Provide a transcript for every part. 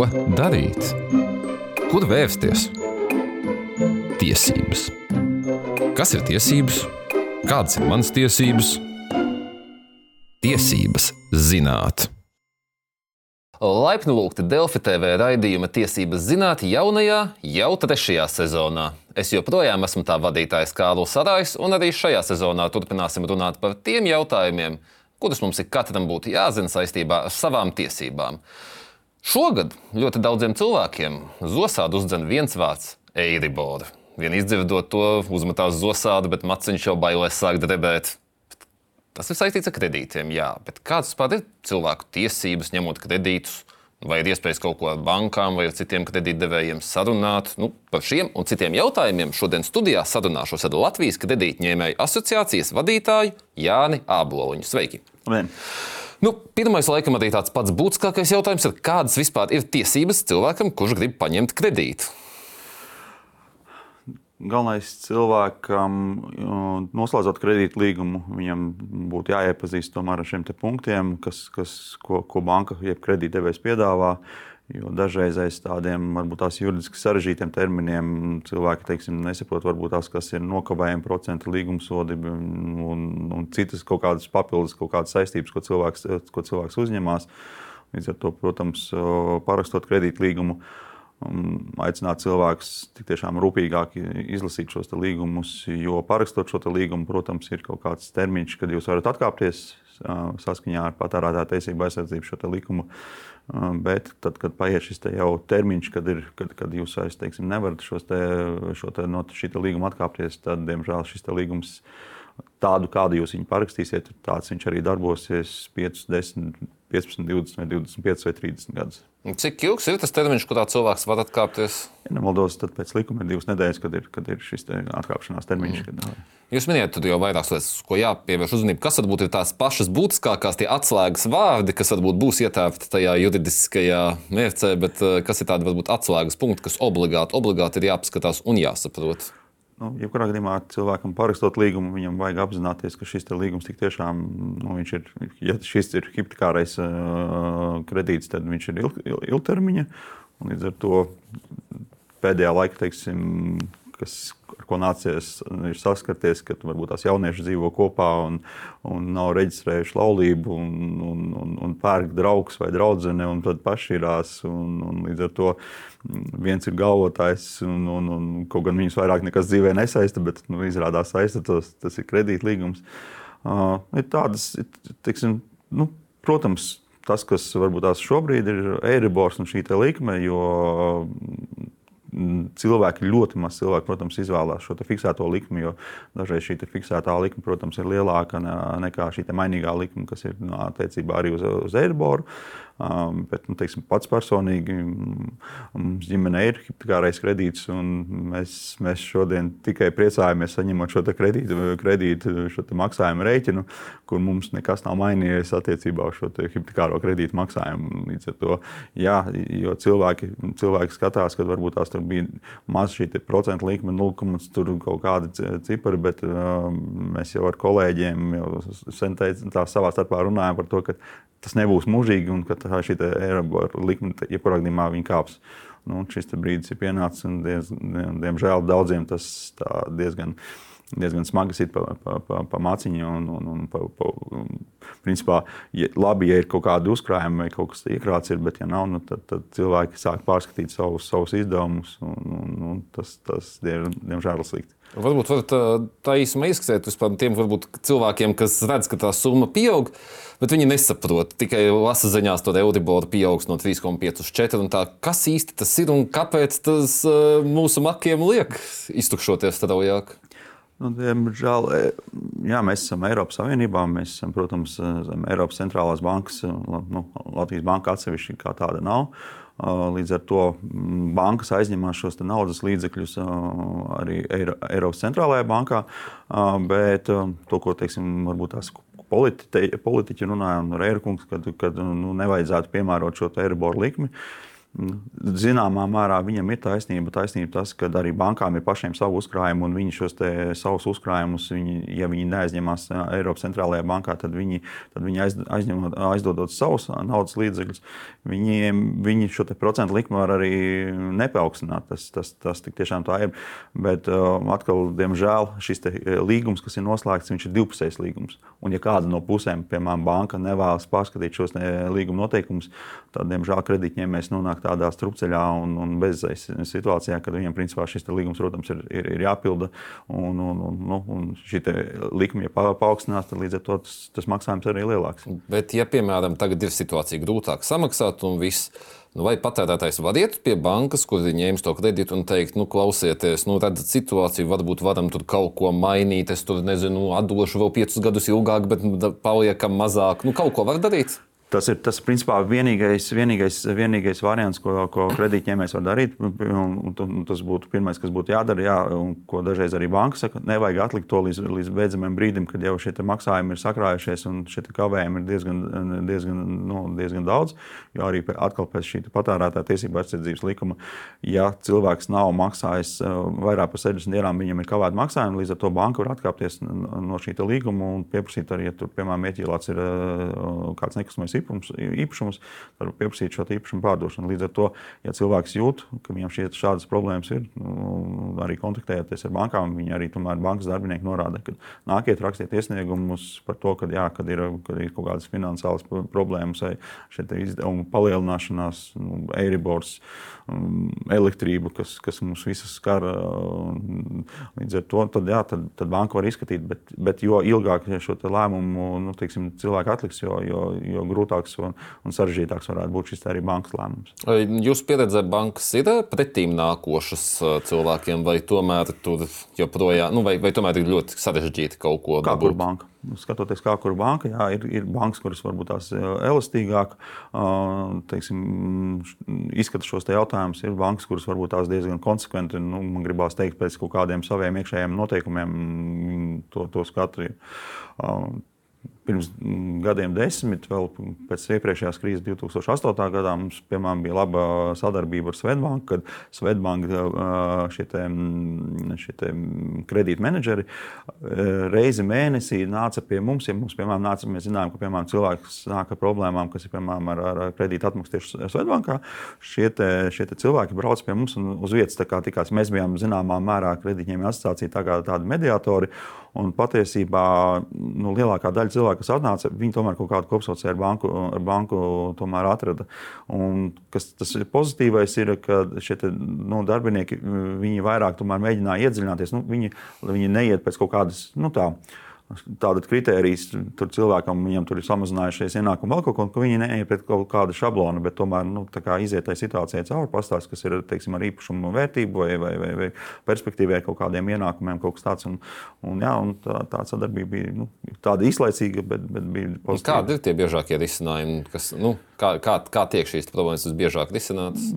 Ko darīt? Kur vērsties? Tiesības. Kas ir tiesības? Kādas ir manas tiesības? Tiesības zināt. Laipni lūgti Delfi TV raidījuma Tiesības zināt jaunajā, jau trešajā sezonā. Es joprojām esmu tā vadītājs Kārlis Sarājs, un arī šajā sezonā turpināsim runāt par tiem jautājumiem, kurus mums ik katram būtu jāzina saistībā ar savām tiesībām. Šogad ļoti daudziem cilvēkiem zosādu uzdzen viens vārds - eiribora. Vien izdzirdot to, uzmetās zosādu, bet maciņš jau bailēs sāk drebēt. Tas ir saistīts ar kredītiem, jā, bet kādas vispār ir cilvēku tiesības ņemot kredītus? Vai ir iespējas kaut ko ar bankām vai ar citiem kredītdevējiem sarunāt? Nu, par šiem un citiem jautājumiem šodien studijā sarunāšos ar Latvijas kredītņēmēju asociācijas vadītāju Jāni Āboliņu. Sveiki! Labdien. Nu, pirmais, laikam, arī tāds pats būtiskākais jautājums ir, kādas vispār ir tiesības cilvēkam, kurš grib paņemt kredītu? Galvenais cilvēkam, noslēdzot kredītu līgumu, viņam būtu jāiepazīst ar šiem punktiem, kas, kas, ko, ko banka jeb kredītdevējs piedāvā. Jo dažreiz aiz tādiem varbūt tās juridiski sarežģītiem terminiem cilvēki teiksim, nesaprot, varbūt tās, kas ir nokavējumi, procentu līguma sodi un, un citas kaut kādas papildus kaut kādas saistības, ko cilvēks, ko cilvēks uzņemās. Līdz ar to, protams, parakstot kredītu līgumu aicināt cilvēkus tiešām rūpīgāk izlasīt šos līgumus, jo parakstot šo līgumu, protams, ir kaut kāds termiņš, kad jūs varat atkāpties saskaņā ar patērētāju tiesību aizsardzību šo likumu. Bet tad, kad paiet šis te jau termiņš, kad, ir, kad, kad jūs vairs teiksim, nevarat te, šo te, no šī līguma atkāpties, tad, diemžēl, šis līgums tādu, kādu jūs viņu parakstīsiet, tāds viņš arī darbosies 5, 10, 15, 20, vai 25 vai 30 gadus. Cik ilgs ir tas termiņš, kurā cilvēks var atkāpties? Ja nemaldos, tad pēc likuma ir divas nedēļas, kad ir, kad ir šis atkāpšanās termiņš. Mm. Kad, Jūs minējāt, tur jau vairākas lietas, ko jāpievērš uzmanība. Kas varbūt ir tās pašas būtiskākās, tie atslēgas vārdi, kas varbūt būs ietērpti tajā juridiskajā mērcē, bet eh, kas ir tādi varbūt atslēgas punkti, kas obligāti, obligāti ir jāpaskatās un jāsaprot? Nu, jebkurā gadījumā cilvēkam parakstot līgumu, viņam vajag apzināties, ka šis līgums tiešām nu, ir, ja šis ir hipotekārais uh, kredīts, tad viņš ir ilg, ilgtermiņa. Līdz ar to pēdējā laikā, teiksim, kas, ko nācies saskarties, kad varbūt tās jaunieši dzīvo kopā un, un nav reģistrējuši laulību, un, un, un, un pērk draugs vai draudzene, un tad pašķirās. Un, un līdz ar to viens ir galvotājs, un, un, un kaut gan viņus vairāk nekas dzīvē nesaista, bet nu, izrādās saista, tas, tas ir kredītlīgums. Uh, ir tādas, tiksim, nu, protams, tas, kas varbūt tās šobrīd ir Eiribors un šī likme, jo cilvēki ļoti maz cilvēki, protams, izvēlās šo fiksēto likmi, jo dažreiz šī fiksētā likme, protams, ir lielāka nekā šī mainīgā likme, kas ir no, attiecībā arī uz, uz Eiriboru. Um, bet, nu, teiksim, pats personīgi mums ģimenē ir hipotekārais kredīts, un mēs, mēs šodien tikai priecājamies saņemot šo kredītu, kredītu šo maksājumu rēķinu, kur mums nekas nav mainījies attiecībā uz šo hipotekāro kredītu maksājumu. Līdz ar to, jā, jo cilvēki, cilvēki skatās, ka varbūt tās bija maz šī procentu likme, 0, tur kaut kāda cipari, bet uh, mēs jau ar kolēģiem jau sen teicām, tā savā starpā runājam par to, tas nebūs mūžīgi un ka šī Eiropas likme, jebkurā gadījumā, kāps. Nu, šis brīdis ir pienācis un, diez, diemžēl, daudziem tas diezgan, diezgan smagi sit pa, pa, pa, pa maciņu. Un, un, un, pa, pa, principā, ja, labi, ja ir kaut kāda uzkrājuma vai kaut kas iekrāts, ir, bet, ja nav, nu, tad, tad cilvēki sāk pārskatīt savus, savus izdevumus. Un, un, un tas, tas diemžēl, ir slikti. Varbūt varat tā īsumā izskatīt par tiem varbūt, cilvēkiem, kas redz, ka tā summa pieaug, bet viņi nesaprot. Tikai lasa ziņās, ka Euribor pieaugs no 3,5 uz 4. Kas īsti tas ir un kāpēc tas mūsu makiem liek iztukšoties straujāk? Nu, diemžēl, jā, mēs esam Eiropas Savienībā. Mēs esam, protams, Eiropas centrālās bankas, nu, Latvijas banka atsevišķi kā tāda nav. Līdz ar to bankas aizņemās šos naudas līdzekļus arī Eiro, Eiropas centrālajā bankā. Bet to, ko teiksim, varbūt tās politi, politiķi runāja, un Reirkungs, kad, kad nu, nevajadzētu piemērot šo Eiriboru likmi. Zināmā mērā viņam ir taisnība. Taisnība tas, ka arī bankām ir pašiem savu uzkrājumu, un viņi šos savus uzkrājumus, viņi, ja viņi neaizņemās Eiropas centrālajā bankā, tad viņi, tad viņi aiz, aizņemot, aizdodot savus naudas līdzekļus, viņiem, viņi šo procentu likmi var arī nepaukstināt. Tas, tas, tas tiešām tā ir. Bet atkal, diemžēl, šis līgums, kas ir noslēgts, ir divpusējs līgums. Un, ja kāda no pusēm, piemēram, banka nevēlas pārskatīt šos līguma noteikumus, tad, diemžēl, kredītņēmējs nonāk nonāk tādā strupceļā un, un bezizējas situācijā, kad viņiem principā šis līgums, protams, ir, ir, ir jāpilda. Un, un, un, nu, un šī likme, ja paaugstinās, tad līdz ar to tas, tas maksājums arī ir lielāks. Bet, ja, piemēram, tagad ir situācija grūtāk samaksāt un viss. Nu, vai patērētājs var iet pie bankas, kur ir ņēmis to kredītu un teikt, nu, klausieties, nu, redzat situāciju, varbūt varam tur kaut ko mainīt. Es tur nezinu, atdošu vēl piecus gadus ilgāk, bet nu, paliekam mazāk. Nu, kaut ko var darīt. Tas ir tas, principā, vienīgais, vienīgais, vienīgais variants, ko, ko kredītņēmējs var darīt. Un, un tas būtu pirmais, kas būtu jādara. Jā, un ko dažreiz arī banka saka, nevajag atlikt to līdz, līdz beidzamajam brīdim, kad jau šie maksājumi ir sakrājušies un šie kavējumi ir diezgan, diezgan, nu, diezgan daudz. Jo arī atkal pēc šī patērētāja tiesību aizsardzības likuma, ja cilvēks nav maksājis uh, vairāk par 60 dienām, viņam ir kavēta maksājuma, līdz ar to banka var atkāpties no šī līguma un pieprasīt arī, ja tur, piemēram, ieķīlāts ir uh, kāds nekustamais īpums, īpašumus, var pieprasīt šo īpašumu pārdošanu. Līdz ar to, ja cilvēks jūt, ka viņam šie, šādas problēmas ir, nu, arī kontaktējoties ar bankām, viņi arī tomēr bankas darbinieki norāda, ka nākiet rakstiet iesniegumus par to, ka, jā, kad ir, kad ir kaut kādas finansiālas problēmas vai izdevumu palielināšanās, nu, Eiribors, um, elektrība, kas, kas mums visas skar. Līdz ar to tad, jā, tad, tad banka var izskatīt, bet, bet jo ilgāk šo lēmumu nu, teiksim, cilvēki atliks, jo, jo, jo grūtāk grūtāks un, un sarežģītāks varētu būt šis arī bankas lēmums. Jūsu pieredzē bankas ir pretīm nākošas cilvēkiem, vai tomēr tur joprojām, nu, vai, vai tomēr ir ļoti sarežģīti kaut ko kur banka? Skatoties, kā kur banka, jā, ir, ir bankas, kuras varbūt tās elastīgāk teiksim, izskata šos te jautājumus. Ir bankas, kuras varbūt tās diezgan konsekventi, nu, man gribās teikt, pēc kaut kādiem saviem iekšējiem noteikumiem to, to skatu pirms gadiem, desmit, vēl pēc iepriekšējās krīzes, 2008. gadā, mums piemēram, bija laba sadarbība ar Svetbanku, kad Svetbanka šie, te, šie te kredītmenedžeri reizi mēnesī nāca pie mums. Ja mums, piemēram, nāca, mēs zinām, ka piemēram, cilvēks nāk ar problēmām, kas ir piemēram, ar, ar kredītu atmaksu tieši Svetbankā. Šie, te, šie te cilvēki brauc pie mums un uz vietas tikās. Mēs bijām zināmā mērā kredītņēmēju asociācija, tā kā tādi mediatori. Un patiesībā nu, lielākā daļa cilvēku, kas atnāca, viņi tomēr kaut kādu kopsaucēju ar banku, ar banku atrada. Un, kas tas ir pozitīvais, ir, ka šie te, nu, darbinieki vairāk mēģināja iedziļināties. Nu, viņi, viņi neiet pēc kaut kādas. Nu, tā, tāda kritērijas tur cilvēkam, tur ir samazinājušies ienākumi, vēl kaut ko, ka viņi neiet pret kaut kādu šablonu, bet tomēr nu, iziet tajā situācijā cauri, pastāstīt, kas ir teiksim, ar īpašumu vērtību vai, vai, vai, vai perspektīvai kaut kādiem ienākumiem, kaut kas tāds. Un, un, jā, un tā, tā sadarbība bija nu, tāda īslaicīga, bet, bet bija pozitīva. Kādi ir tie biežākie risinājumi, kas, nu, kā, kā, kā tiek šīs problēmas visbiežāk risinātas?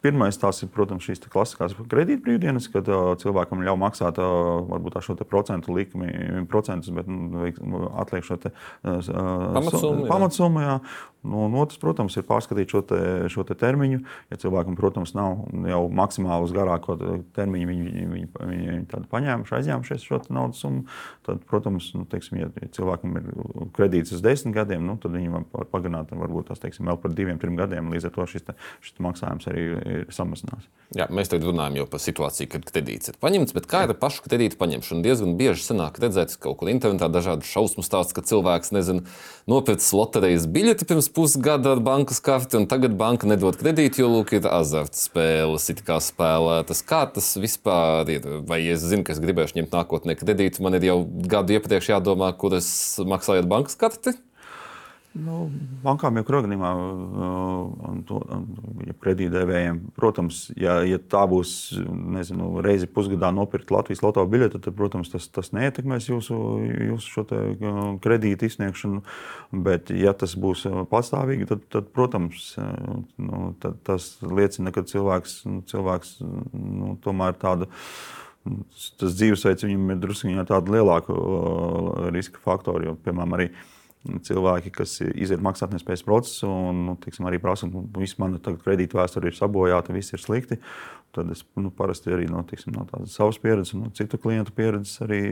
Pirmais tās ir, protams, šīs klasiskās kredītbrīvdienas, kad uh, cilvēkam ļauj maksāt uh, varbūt šo procentu likmi, procentus, bet nu, atliek šo te, uh, pamatsummu. Nu, un otrs, protams, ir pārskatīt šo, te, šo te termiņu. Ja cilvēkam, protams, nav jau maksimāli uz garāko termiņu, viņi, viņi, viņi, viņi, paņēmuši, aizņēmušies šo naudas summu, tad, protams, nu, teiksim, ja cilvēkam ir kredīts uz desmit gadiem, nu, tad viņi var pagarināt varbūt tās teiksim, vēl par diviem, trim gadiem. Līdz ar to šis, te, šis maksājums arī ir samazinās. Jā, mēs tagad runājam par situāciju, kad kredīts ir paņemts, bet kā ar pašu kredītu paņemšanu? Diezgan bieži sanāk redzēt kaut kur internetā dažādu šausmu stāstu, ka cilvēks nezinu, nopircis loterijas biļeti pirms pusgada ar bankas karti, un tagad banka nedod kredītu, jo lūk, ir azartspēles, it kā spēlētas. Kā tas vispār ir? Vai es zinu, ka es gribēšu ņemt nākotnē kredītu, man ir jau gadu iepriekš jādomā, kur es maksāju ar bankas karti? Nu, bankām jau kroganījumā, ja kredītdevējiem, protams, ja, ja tā būs nezinu, reizi pusgadā nopirkt Latvijas loto biļeti, tad, protams, tas, tas neietekmēs jūsu, jūsu kredītu izsniegšanu. Bet, ja tas būs pastāvīgi, tad, tad protams, nu, tad tas liecina, ka cilvēks, cilvēks nu, tomēr tādu tas dzīvesveids viņam ir drusku lielāku riska faktoru. Jo, piemēram, arī cilvēki, kas iziet maksātnespējas procesu un nu, tiksim, arī prasa, ka viss mana kredīta vēsture ir sabojāta, viss ir slikti. Tad es nu, parasti arī no, tiksim, no savas pieredzes, no citu klientu pieredzes arī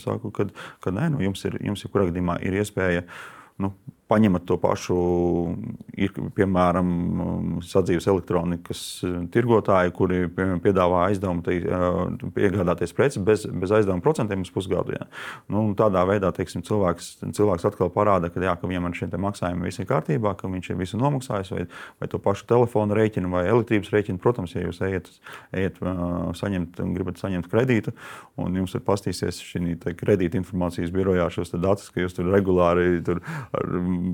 saku, ka, nu, jums ir, jums ir kurā gadījumā ir iespēja nu, paņemat to pašu, ir, piemēram, sadzīves elektronikas tirgotāji, kuri piedāvā aizdevumu, te, piegādāties preci bez, bez aizdevuma procentiem uz pusgadu. Ja. Nu, tādā veidā teiksim, cilvēks, cilvēks atkal parāda, ka, jā, ka viņam ar šiem maksājumiem viss ir kārtībā, ka viņš ir visu nomaksājis, vai, vai to pašu telefonu rēķinu vai elektrības rēķinu. Protams, ja jūs ejat, ejat saņemt, gribat saņemt kredītu, un jums ir pastīsies šī kredīta informācijas birojā šos datus, ka jūs tur regulāri tur ar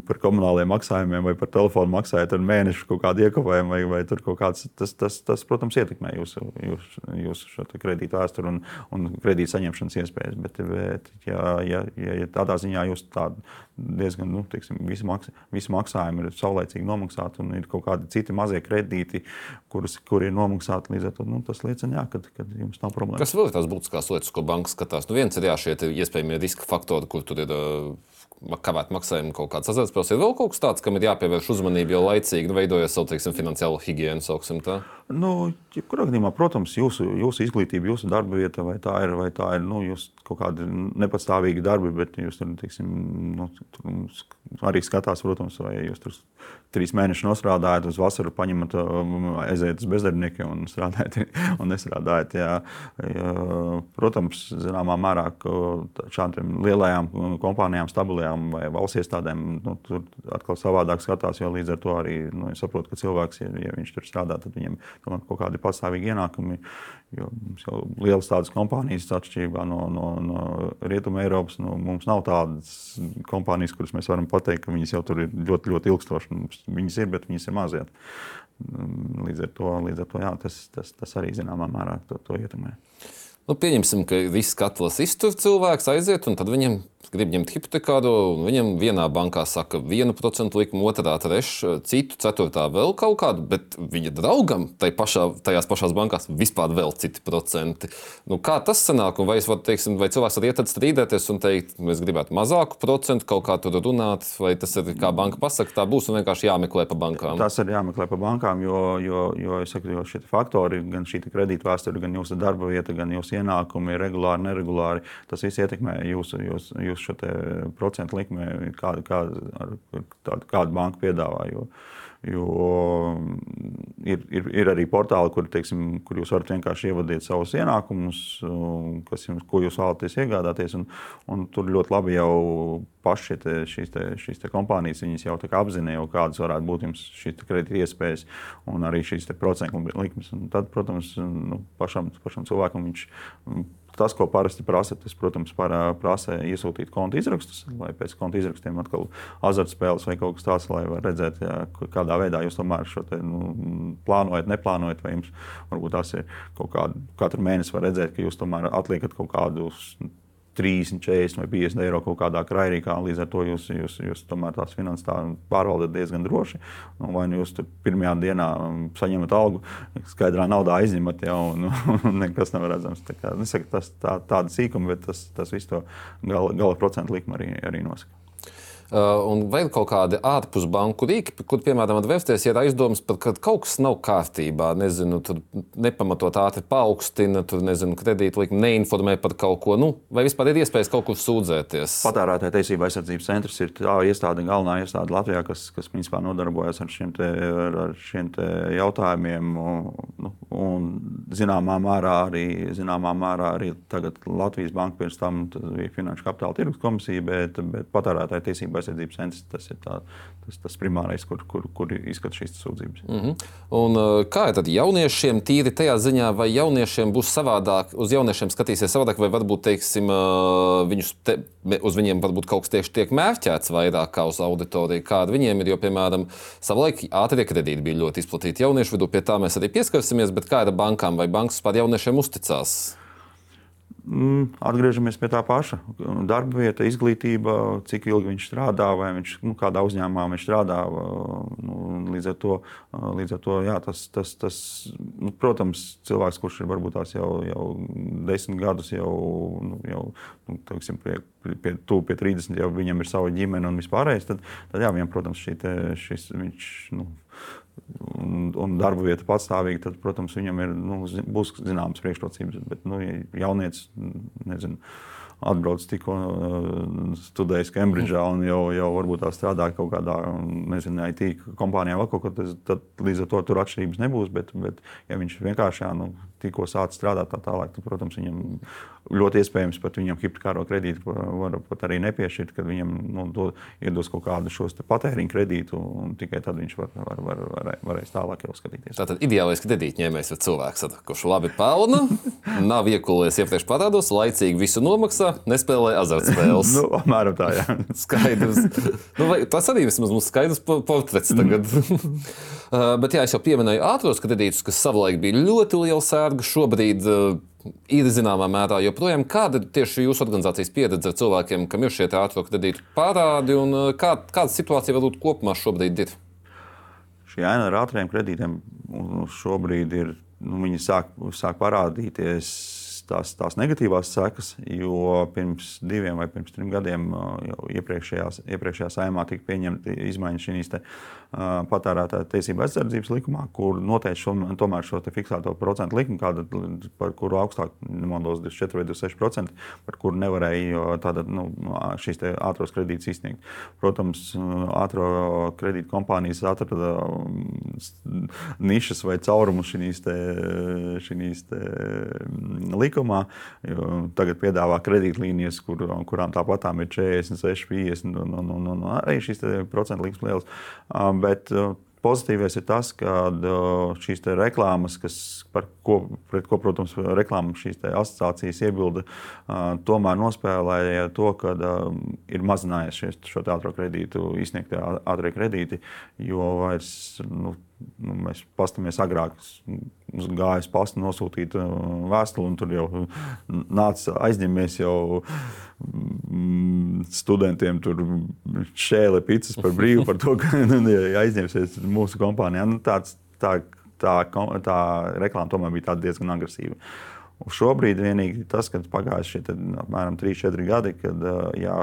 par komunāliem maksājumiem vai par telefonu maksājat ar mēnešu kaut kādu iekavējumu, vai, vai tur kaut kāds, tas, tas, tas, protams, ietekmē jūsu, jūsu, jūsu kredītu vēsturi un, un kredītu saņemšanas iespējas. Bet, bet ja, ja, ja, ja tādā ziņā jūs tādu diezgan, nu, teiksim, visi, maks, visi maksājumi ir saulēcīgi nomaksāti un ir kaut kādi citi mazie kredīti, kurus, kuri ir nomaksāti līdz ar to, nu, tas liecina, jā, ka, ka jums nav problēma. Kas vēl ir tās būtiskās lietas, ko banka skatās? Nu, viens ir jā, šie iespējamie riska faktori, kur tur ir kavēt maksājumu kaut kāds azartspēles. Ir vēl kaut kas tāds, kam ir jāpievērš uzmanība jau laicīgi, nu, veidojot savu teiksim, finansiālo higiēnu. Nu, jebkurā gadījumā, protams, jūsu, jūsu izglītība, jūsu darba vieta, vai tā ir, vai tā ir nu, kaut kāda nepatstāvīga darba, bet jūs tur, teiksim, nu, tur arī skatās, protams, vai jūs tur trīs mēnešus nostrādājat, uz vasaru paņemat, um, aiziet uz bezdarbniekiem un strādājat un nestrādājat. Jā. Protams, zināmā mērā šādām lielajām kompānijām, stabilajām vai valsts iestādēm, nu, tur atkal savādāk skatās, jo līdz ar to arī nu, saprot, ka cilvēks, ja, ja viņš tur strādā, tad viņam tomēr kaut kādi pastāvīgi ienākumi. Jo mums jau lielas tādas kompānijas, atšķirībā no, no, no Rietumē Eiropas. Nu, mums nav tādas kompānijas, kuras mēs varam pateikt, ka viņas jau tur ir ļoti, ļoti ilgstoši. Viņas ir, bet viņas ir mazliet. Līdz ar to, līdz ar to jā, tas, tas, tas arī zināmā mērā to, to ietekmē. Nu, pieņemsim, ka viss katls iztur cilvēks, aiziet, un tad viņam grib ņemt hipotekāro, un viņam vienā bankā saka 1% likumu, otrā, trešā, citu, ceturtā vēl kaut kādu, bet viņa draugam tai pašā, tajās pašās bankās vispār vēl citi procenti. Nu, kā tas sanāk, un vai, var, teiksim, vai cilvēks var iet strīdēties un teikt, mēs gribētu mazāku procentu, kaut kā tur runāt, vai tas ir kā banka pasaka, tā būs un vienkārši jāmeklē pa bankām? Tas ir jāmeklē pa bankām, jo, jo, jo, saku, jo šie faktori, gan šī kredīta vēsture, gan jūsu darba vieta, gan jūsu ienākumi, regulāri, neregulāri, tas viss ietekmē jūsu, jūsu, jūsu šo procentu likme, kādu, kādu, tādu, kādu banku piedāvā. Jo, jo ir, ir, ir arī portāli, kur, teiksim, kur jūs varat vienkārši ievadīt savus ienākumus, kas jums, ko jūs vēlaties iegādāties. Un, un tur ļoti labi jau paši te, šīs, te, šīs te kompānijas jau apzināja, kādas varētu būt šīs kredīta iespējas un arī šīs procentu likmes. Un tad, protams, nu, pašam, pašam cilvēkam viņš Tas, ko parasti prasa, tas, protams, prasa iesūtīt konta izrakstus, lai pēc konta izrakstiem atkal azartspēles vai kaut kas tāds, lai varētu redzēt, jā, kādā veidā jūs tomēr šo te, nu, plānojat, neplānojat, vai jums varbūt tas ir kaut kādu, katru mēnesi var redzēt, ka jūs tomēr atliekat kaut kādus 30, 40 vai 50 eiro kaut kādā krairīkā. Līdz ar to jūs, jūs, jūs tomēr tās finanses tā pārvaldat diezgan droši. Nu, vai nu jūs pirmajā dienā saņemat algu, skaidrā naudā aizņemat jau, un, un nekas nav redzams. Tā kā, nesaku, tas tā, tāda sīkuma, bet tas, tas viss to gala, gala procentu likuma arī, arī nosaka. Uh, un ir kaut kādi ārpus banku rīki, kur, piemēram, vērsties, ja ir aizdomas, par, ka kaut kas nav kārtībā, nezinu, tur nepamatot ātri paaugstina, tur, nezinu, kredītlikumu neinformē par kaut ko, nu, vai vispār ir iespējas kaut kur sūdzēties? Patērētāja tiesība aizsardzības centrs ir tā iestāde, galvenā iestāde Latvijā, kas, kas principā nodarbojas ar šiem, te, ar šiem jautājumiem. Un, nu, un zināmā mērā arī, zināmā mērā arī Latvijas banka pirms tam bija Finanšu kapitāla tirgus komisija, bet, bet patērētāja tiesība tiesību aizsardzības centrs tas ir tā, tas, tas primārais, kur, kur, kur izskata šīs sūdzības. Mm -hmm. Un, uh, kā ir tad jauniešiem tīri tajā ziņā, vai jauniešiem būs savādāk, uz jauniešiem skatīsies savādāk, vai varbūt teiksim, uh, viņus te, uz viņiem varbūt kaut kas tieši tiek mērķēts vairāk kā uz auditoriju, kāda viņiem ir. Jo, piemēram, savulaik ātrie kredīti bija ļoti izplatīti jauniešu vidū, pie tā mēs arī pieskarsimies, bet kā ir ar bankām vai bankas par jauniešiem uzticās? Mm, atgriežamies pie tā paša. Darba vieta, izglītība, cik ilgi viņš strādā, vai viņš nu, kādā uzņēmumā viņš strādā. Nu, līdz ar to, līdz ar to jā, tas, tas, tas nu, protams, cilvēks, kurš ir varbūt tās jau, jau desmit gadus, jau, nu, jau nu, teiksim, pie, pie, tu, pie 30, jau viņam ir sava ģimene un vispārējais, tad, tad jā, viņam, protams, šī te, šis, viņš. Nu, un, un darba vieta patstāvīga, tad, protams, viņam ir, nu, būs zināmas priekšrocības. Bet, nu, ja jaunietis, nezinu, atbrauc tikko uh, studējis Kembridžā un jau, jau varbūt tā strādā kaut kādā, nezinu, IT kompānijā vai kaut kur, tad līdz ar to tur atšķirības nebūs. Bet, bet ja viņš vienkārši, nu, tikko sācis strādāt tā tālāk, tad, protams, viņam ļoti iespējams pat viņam hipotekāro kredītu var pat arī nepiešķirt, kad viņam nu, do, iedos kaut kādu šos patēriņu kredītu, un tikai tad viņš var, var, var, var, varēs tālāk jau skatīties. Tātad ideālais kredītņēmējs ir cilvēks, kurš labi pelna, nav iekulējies iepriekš parādos, laicīgi visu nomaksā, nespēlē azartspēles. nu, apmēram tā, jā. Skaidrs. nu, vai, tas arī vismaz mums skaidrs portrets tagad. uh, bet jā, es jau pieminēju ātros kredītus, kas savulaik bija ļoti liela sērga. Šobrīd uh, ir zināmā mērā joprojām. Kāda ir tieši jūsu organizācijas pieredze ar cilvēkiem, kam ir šie ātrāk kredītu parādi, un uh, kā, kāda situācija varbūt kopumā šobrīd ir? Šī aina ar ātriem kredītiem šobrīd ir, nu, viņi sāk, sāk parādīties tās, tās negatīvās sekas, jo pirms diviem vai pirms trim gadiem jau iepriekšējā, saimā tika pieņemta izmaiņas šīs te, uh, patērētāja tiesība aizsardzības likumā, kur noteica šo, tomēr šo fiksēto procentu likumu, kāda, par kuru augstāk nemaldos 24 vai 26%, par kuru nevarēja tāda, nu, šīs ātros kredītus izsniegt. Protams, ātro kredītu kompānijas atrada nišas vai caurumus šīs likumā likumā. Tagad piedāvā kredītlīnijas, kur, kurām tāpatām ir 46, 50 un, un, un, un arī šīs procentu likmes lielas. Bet pozitīvais ir tas, ka šīs reklāmas, kas, ko, pret ko, protams, reklāmas šīs asociācijas iebilda, tomēr nospēlēja to, ka ir mazinājies šies, šo ātrā kredītu izsniegtie ātrie kredīti, jo vairs. Nu, nu, mēs paskatāmies agrāk, uz pastu nosūtīt uh, vēstuli, un tur jau nāca aizņemies jau mm, studentiem tur šēle picas par brīvu par to, ka nu, aizņemsies mūsu kompānijā. Nu, tāds, tā, tā, tā reklāma tomēr bija diezgan agresīva. Un šobrīd vienīgi tas, ka pagājuši šie apmēram 3-4 gadi, kad jā,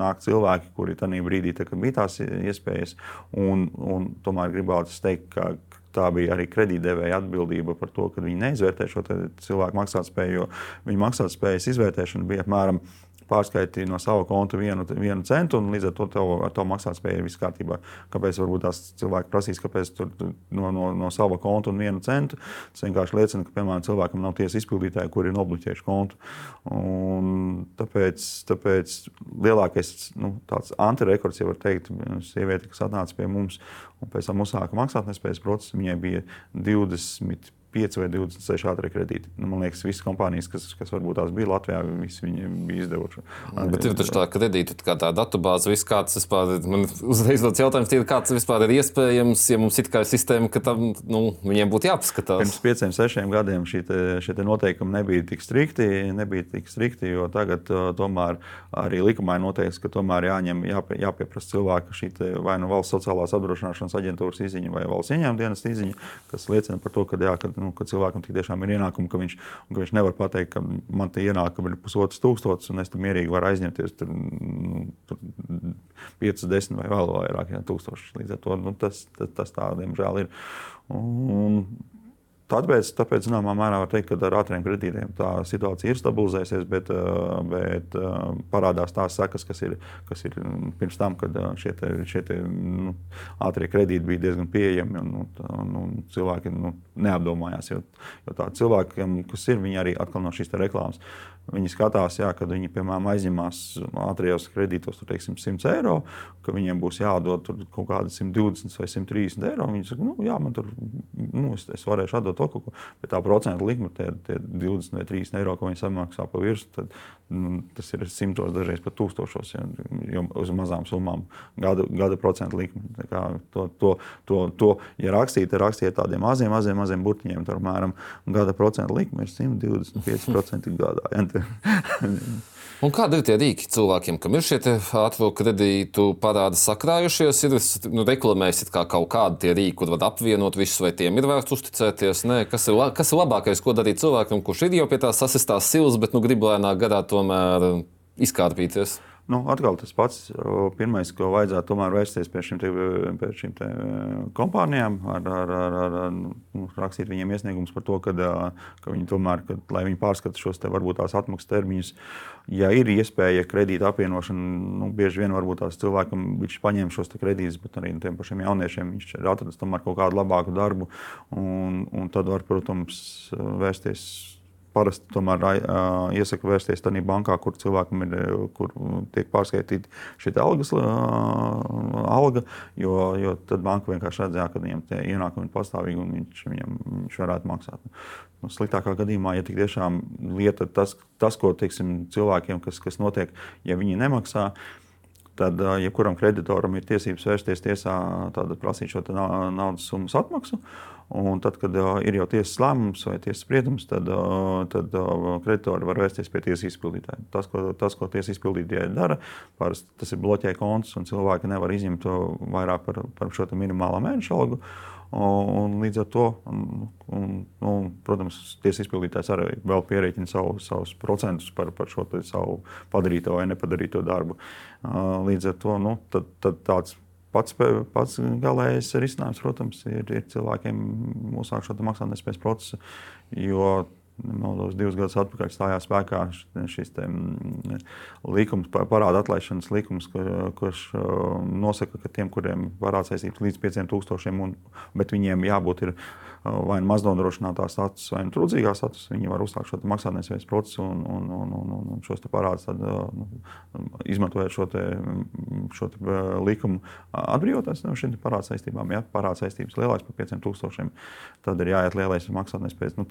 nāk cilvēki, kuri tajā brīdī tā, bija tās iespējas, un, un tomēr gribētu teikt, ka tā bija arī kredītdevēja atbildība par to, ka viņi neizvērtē šo cilvēku maksātspēju, jo viņu maksātspējas izvērtēšana bija apmēram pārskaitīji no sava konta vienu, vienu centu, un līdz ar to tev, ar to maksātspēja ir viss kārtībā. Kāpēc varbūt tās cilvēki prasīs, kāpēc tur no, no, no sava konta un vienu centu? Tas vienkārši liecina, ka, piemēram, cilvēkam nav tiesa izpildītāji, kuri ir nobloķējuši kontu. Un tāpēc, tāpēc lielākais nu, antirekords, ja var teikt, sieviete, kas atnāca pie mums un pēc tam uzsāka maksātnespējas procesu, viņai bija 20 5 vai 26 ātrie kredīti. Nu, man liekas, visas kompānijas, kas, kas varbūt tās bija Latvijā, visas viņi bija izdevuši. Bet ir taču tā kredīta, kā tā datubāze, viss kāds vispār, man uzreiz tāds jautājums, ir, kāds vispār ir iespējams, ja mums ir kā sistēma, ka tam, nu, viņiem būtu jāpaskatās. Pirms pieciem, sešiem gadiem šie, šie te noteikumi nebija tik strikti, nebija tik strikti, jo tagad uh, tomēr arī likumā ir noteikts, ka tomēr jāņem, jāpie, jāpieprasa cilvēku šī vai nu valsts sociālās apdrošināšanas aģentūras izziņa vai valsts ieņēmuma dienas izziņa, kas liecina par to, ka, jā, ka nu, ka cilvēkam tiešām ir ienākumi, ka viņš, ka viņš nevar pateikt, ka man tie ienākumi ir pusotrs tūkstotis, un es tam mierīgi varu aizņemties tur, nu, tur 5, 10 vai vēl vairāk jā, tūkstoši. Līdz ar to nu, tas, tas, tas tā, diemžēl, ir. Un, Tāpēc, tāpēc zināmā mērā var teikt, ka ar ātriem kredītiem tā situācija ir stabilizējusies, bet, eh, bet eh, parādās tās sekas, kas ir, kas ir pirms tam, kad eh, šie, te, šie te, nu, ātrie kredīti bija diezgan pieejami un, un, un cilvēki nu, neapdomājās. Jo, jo tādi cilvēki, kas ir, viņi arī atkal no šīs reklāmas Viņi skatās, jā, kad viņi piemēram aizņemās ātrijos kredītos tur, teiksim, 100 eiro, ka viņiem būs jādod kaut kādi 120 vai 130 eiro. Viņi saka, nu, jā, man tur nu, es, es varēšu atdot to kaut ko. Bet tā procentu likme, tie, tie 20 vai 30 eiro, ko viņi samaksā pa virsmu, tad nu, tas ir simtos, dažreiz pat tūkstošos, ja, jo uz mazām summām gada, gada procentu likme. To, to, to, to, ja rakstīt, tad rakstīt tādiem maziem, maziem, maziem burtiņiem, tad apmēram gada procentu likme ir 125% gadā. Un kādi ir tie rīki cilvēkiem, kam ir šie ātrā kredītu parādi sakrājušies? Ir nu, reklamējis kā kaut kādi tie rīki, kur var apvienot visus, vai tiem ir vērts uzticēties? Nē, kas, ir, kas ir labākais, ko darīt cilvēkam, kurš ir jau pie tās sasistās silas, bet nu, grib lēnā garā tomēr izkārpīties? Nu, atkal tas pats. Pirmais, ko vajadzētu tomēr vērsties pie šīm, te, pie šīm te kompānijām, ar, ar, ar, ar, nu, rakstīt viņiem iesniegumus par to, ka, ka viņi tomēr, ka, lai viņi pārskata šos te varbūt tās atmaksas termiņus. Ja ir iespēja kredīta apvienošana, nu, bieži vien varbūt tās cilvēkam viņš paņem šos kredītus, bet arī tiem pašiem jauniešiem viņš ir atradis tomēr kaut kādu labāku darbu, un, un tad var, protams, vērsties parasti tomēr uh, iesaku vērsties tādā bankā, kur cilvēkam ir, kur tiek pārskaitīta šī algas, uh, alga, jo, jo tad banka vienkārši redzēja, ka viņam tie ienākumi ir pastāvīgi un viņš, viņam, viņš varētu maksāt. Nu, sliktākā gadījumā, ja tiešām lieta tas, tas ko teiksim, cilvēkiem, kas, kas notiek, ja viņi nemaksā, tad jebkuram kreditoram ir tiesības vērsties tiesā, prasīt šo naudas summas atmaksu. Un tad, kad ir jau tiesas lēmums vai tiesas spriedums, tad, tad kreditori var vērsties pie tiesas izpildītāja. Tas, ko, tas, ko tiesas izpildītāji dara, parasti tas ir bloķē kontus, un cilvēki nevar izņemt vairāk par, par šo minimālo mēneša algu. Un līdz ar to, un, un, un, protams, tiesas izpildītājs arī vēl pierēķina savu, savus procentus par, par šo savu padarīto vai nepadarīto darbu. Līdz ar to nu, tad, tad tāds Pats, pats galīgais risinājums, protams, ir, ir cilvēkiem uzsākt šo maksātnespējas procesu, jo Maldos divus gadus atpakaļ stājās spēkā šis te, mm, likums, parāda atlaišanas likums, kurš nosaka, ka tiem, kuriem parāda saistības līdz 5000, bet viņiem jābūt ir, vai nu maznodrošinātā status, vai nu trūcīgā status, viņi var uzsākt šo maksātnespējas procesu un, un, un, un, un, šos parādus tad, nu, izmantojot šo, te, šo te likumu atbrīvoties no šīm parāda saistībām. Ja parāda saistības lielāks par 5000, tad ir jāiet lielais maksātnespējas, nu,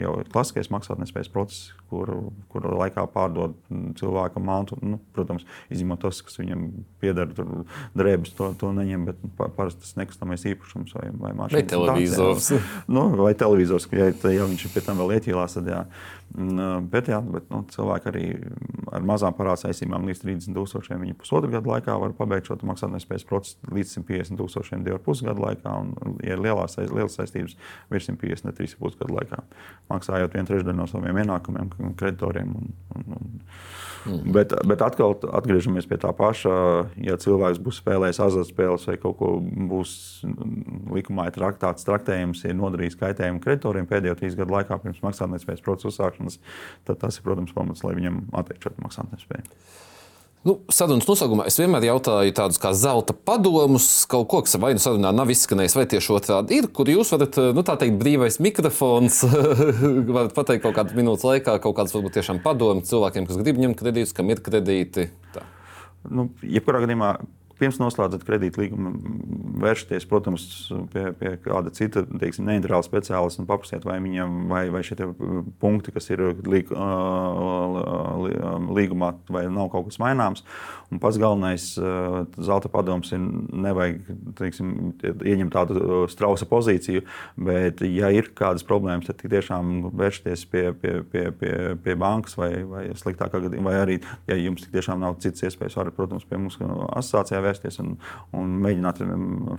jau klasiskais maksātnespējas process, kur, kur laikā pārdod cilvēkam mantu. Nu, protams, izņemot tos, kas viņam pieder, drēbes to, to neņem, bet nu, parasti tas nekustamais īpašums vai, vai mašīna. Vai televizors. Nu, vai televizors, ja, ja viņš pie tam vēl ieķīlās, tad jā. Bet, jā, bet nu, cilvēki arī ar mazām parādu saistībām līdz 30 tūkstošiem viņi pusotru gadu laikā var pabeigt šo maksātnespējas procesu līdz 150 tūkstošiem divu pusgadu laikā. Un, ja ir lielās, lielas saistības, virs 150 ne 3,5 gadu laikā, maksājot vienu trešdaļu no saviem ienākumiem, kreditoriem. Un, un, un. Mm. Bet, bet atkal atgriežamies pie tā paša. Ja cilvēks būs spēlējis azartspēles vai kaut ko būs likumā traktāts, traktējums, ir nodarījis kaitējumu kreditoriem pēdējo trīs gadu laikā pirms maksātnespējas procesa uzsākšanas, tad tas ir, protams, pamats, lai viņam atteiktu maksātnespēju. Nu, sarunas nosaugumā es vienmēr jautāju tādus kā zelta padomus, kaut ko, kas vai nu sarunā nav izskanējis, vai tieši otrādi ir, kur jūs varat, nu tā teikt, brīvais mikrofons, varat pateikt kaut kādu minūtes laikā, kaut kādas varbūt tiešām padomu cilvēkiem, kas grib ņemt kredītus, kam ir kredīti. Tā. Nu, jebkurā gadījumā Pirms noslēdzat kredītlīgumu, vēršaties, protams, pie, pie kāda cita teiksim, neitrāla speciālista un paprasiet, vai viņam vai, vai šie punkti, kas ir līg, līgumā, vai nav kaut kas maināms. Un pats galvenais zelta padoms ir nevajag teiksim, ieņemt tādu strausa pozīciju, bet, ja ir kādas problēmas, tad tiešām vēršaties pie, pie, pie, pie, pie bankas vai, vai sliktākā gadījumā, vai arī, ja jums tiešām nav citas iespējas, varat, protams, pie mums asociācijā vērsties un, un mēģināt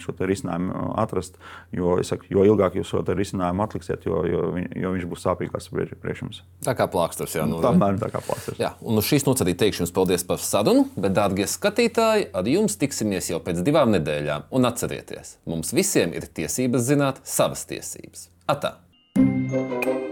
šo risinājumu atrast. Jo, saku, jo ilgāk jūs šo risinājumu atliksiet, jo, jo, jo viņš būs sāpīgāks priekš jums. Tā kā plāksters, jā. Nu, tā mēram tā kā plāksters. Jā, un uz šīs nots arī teikšu jums paldies par sadunu, bet, dārgie skatītāji, ar jums tiksimies jau pēc divām nedēļām. Un atcerieties, mums visiem ir tiesības zināt savas tiesības. Atā! thank you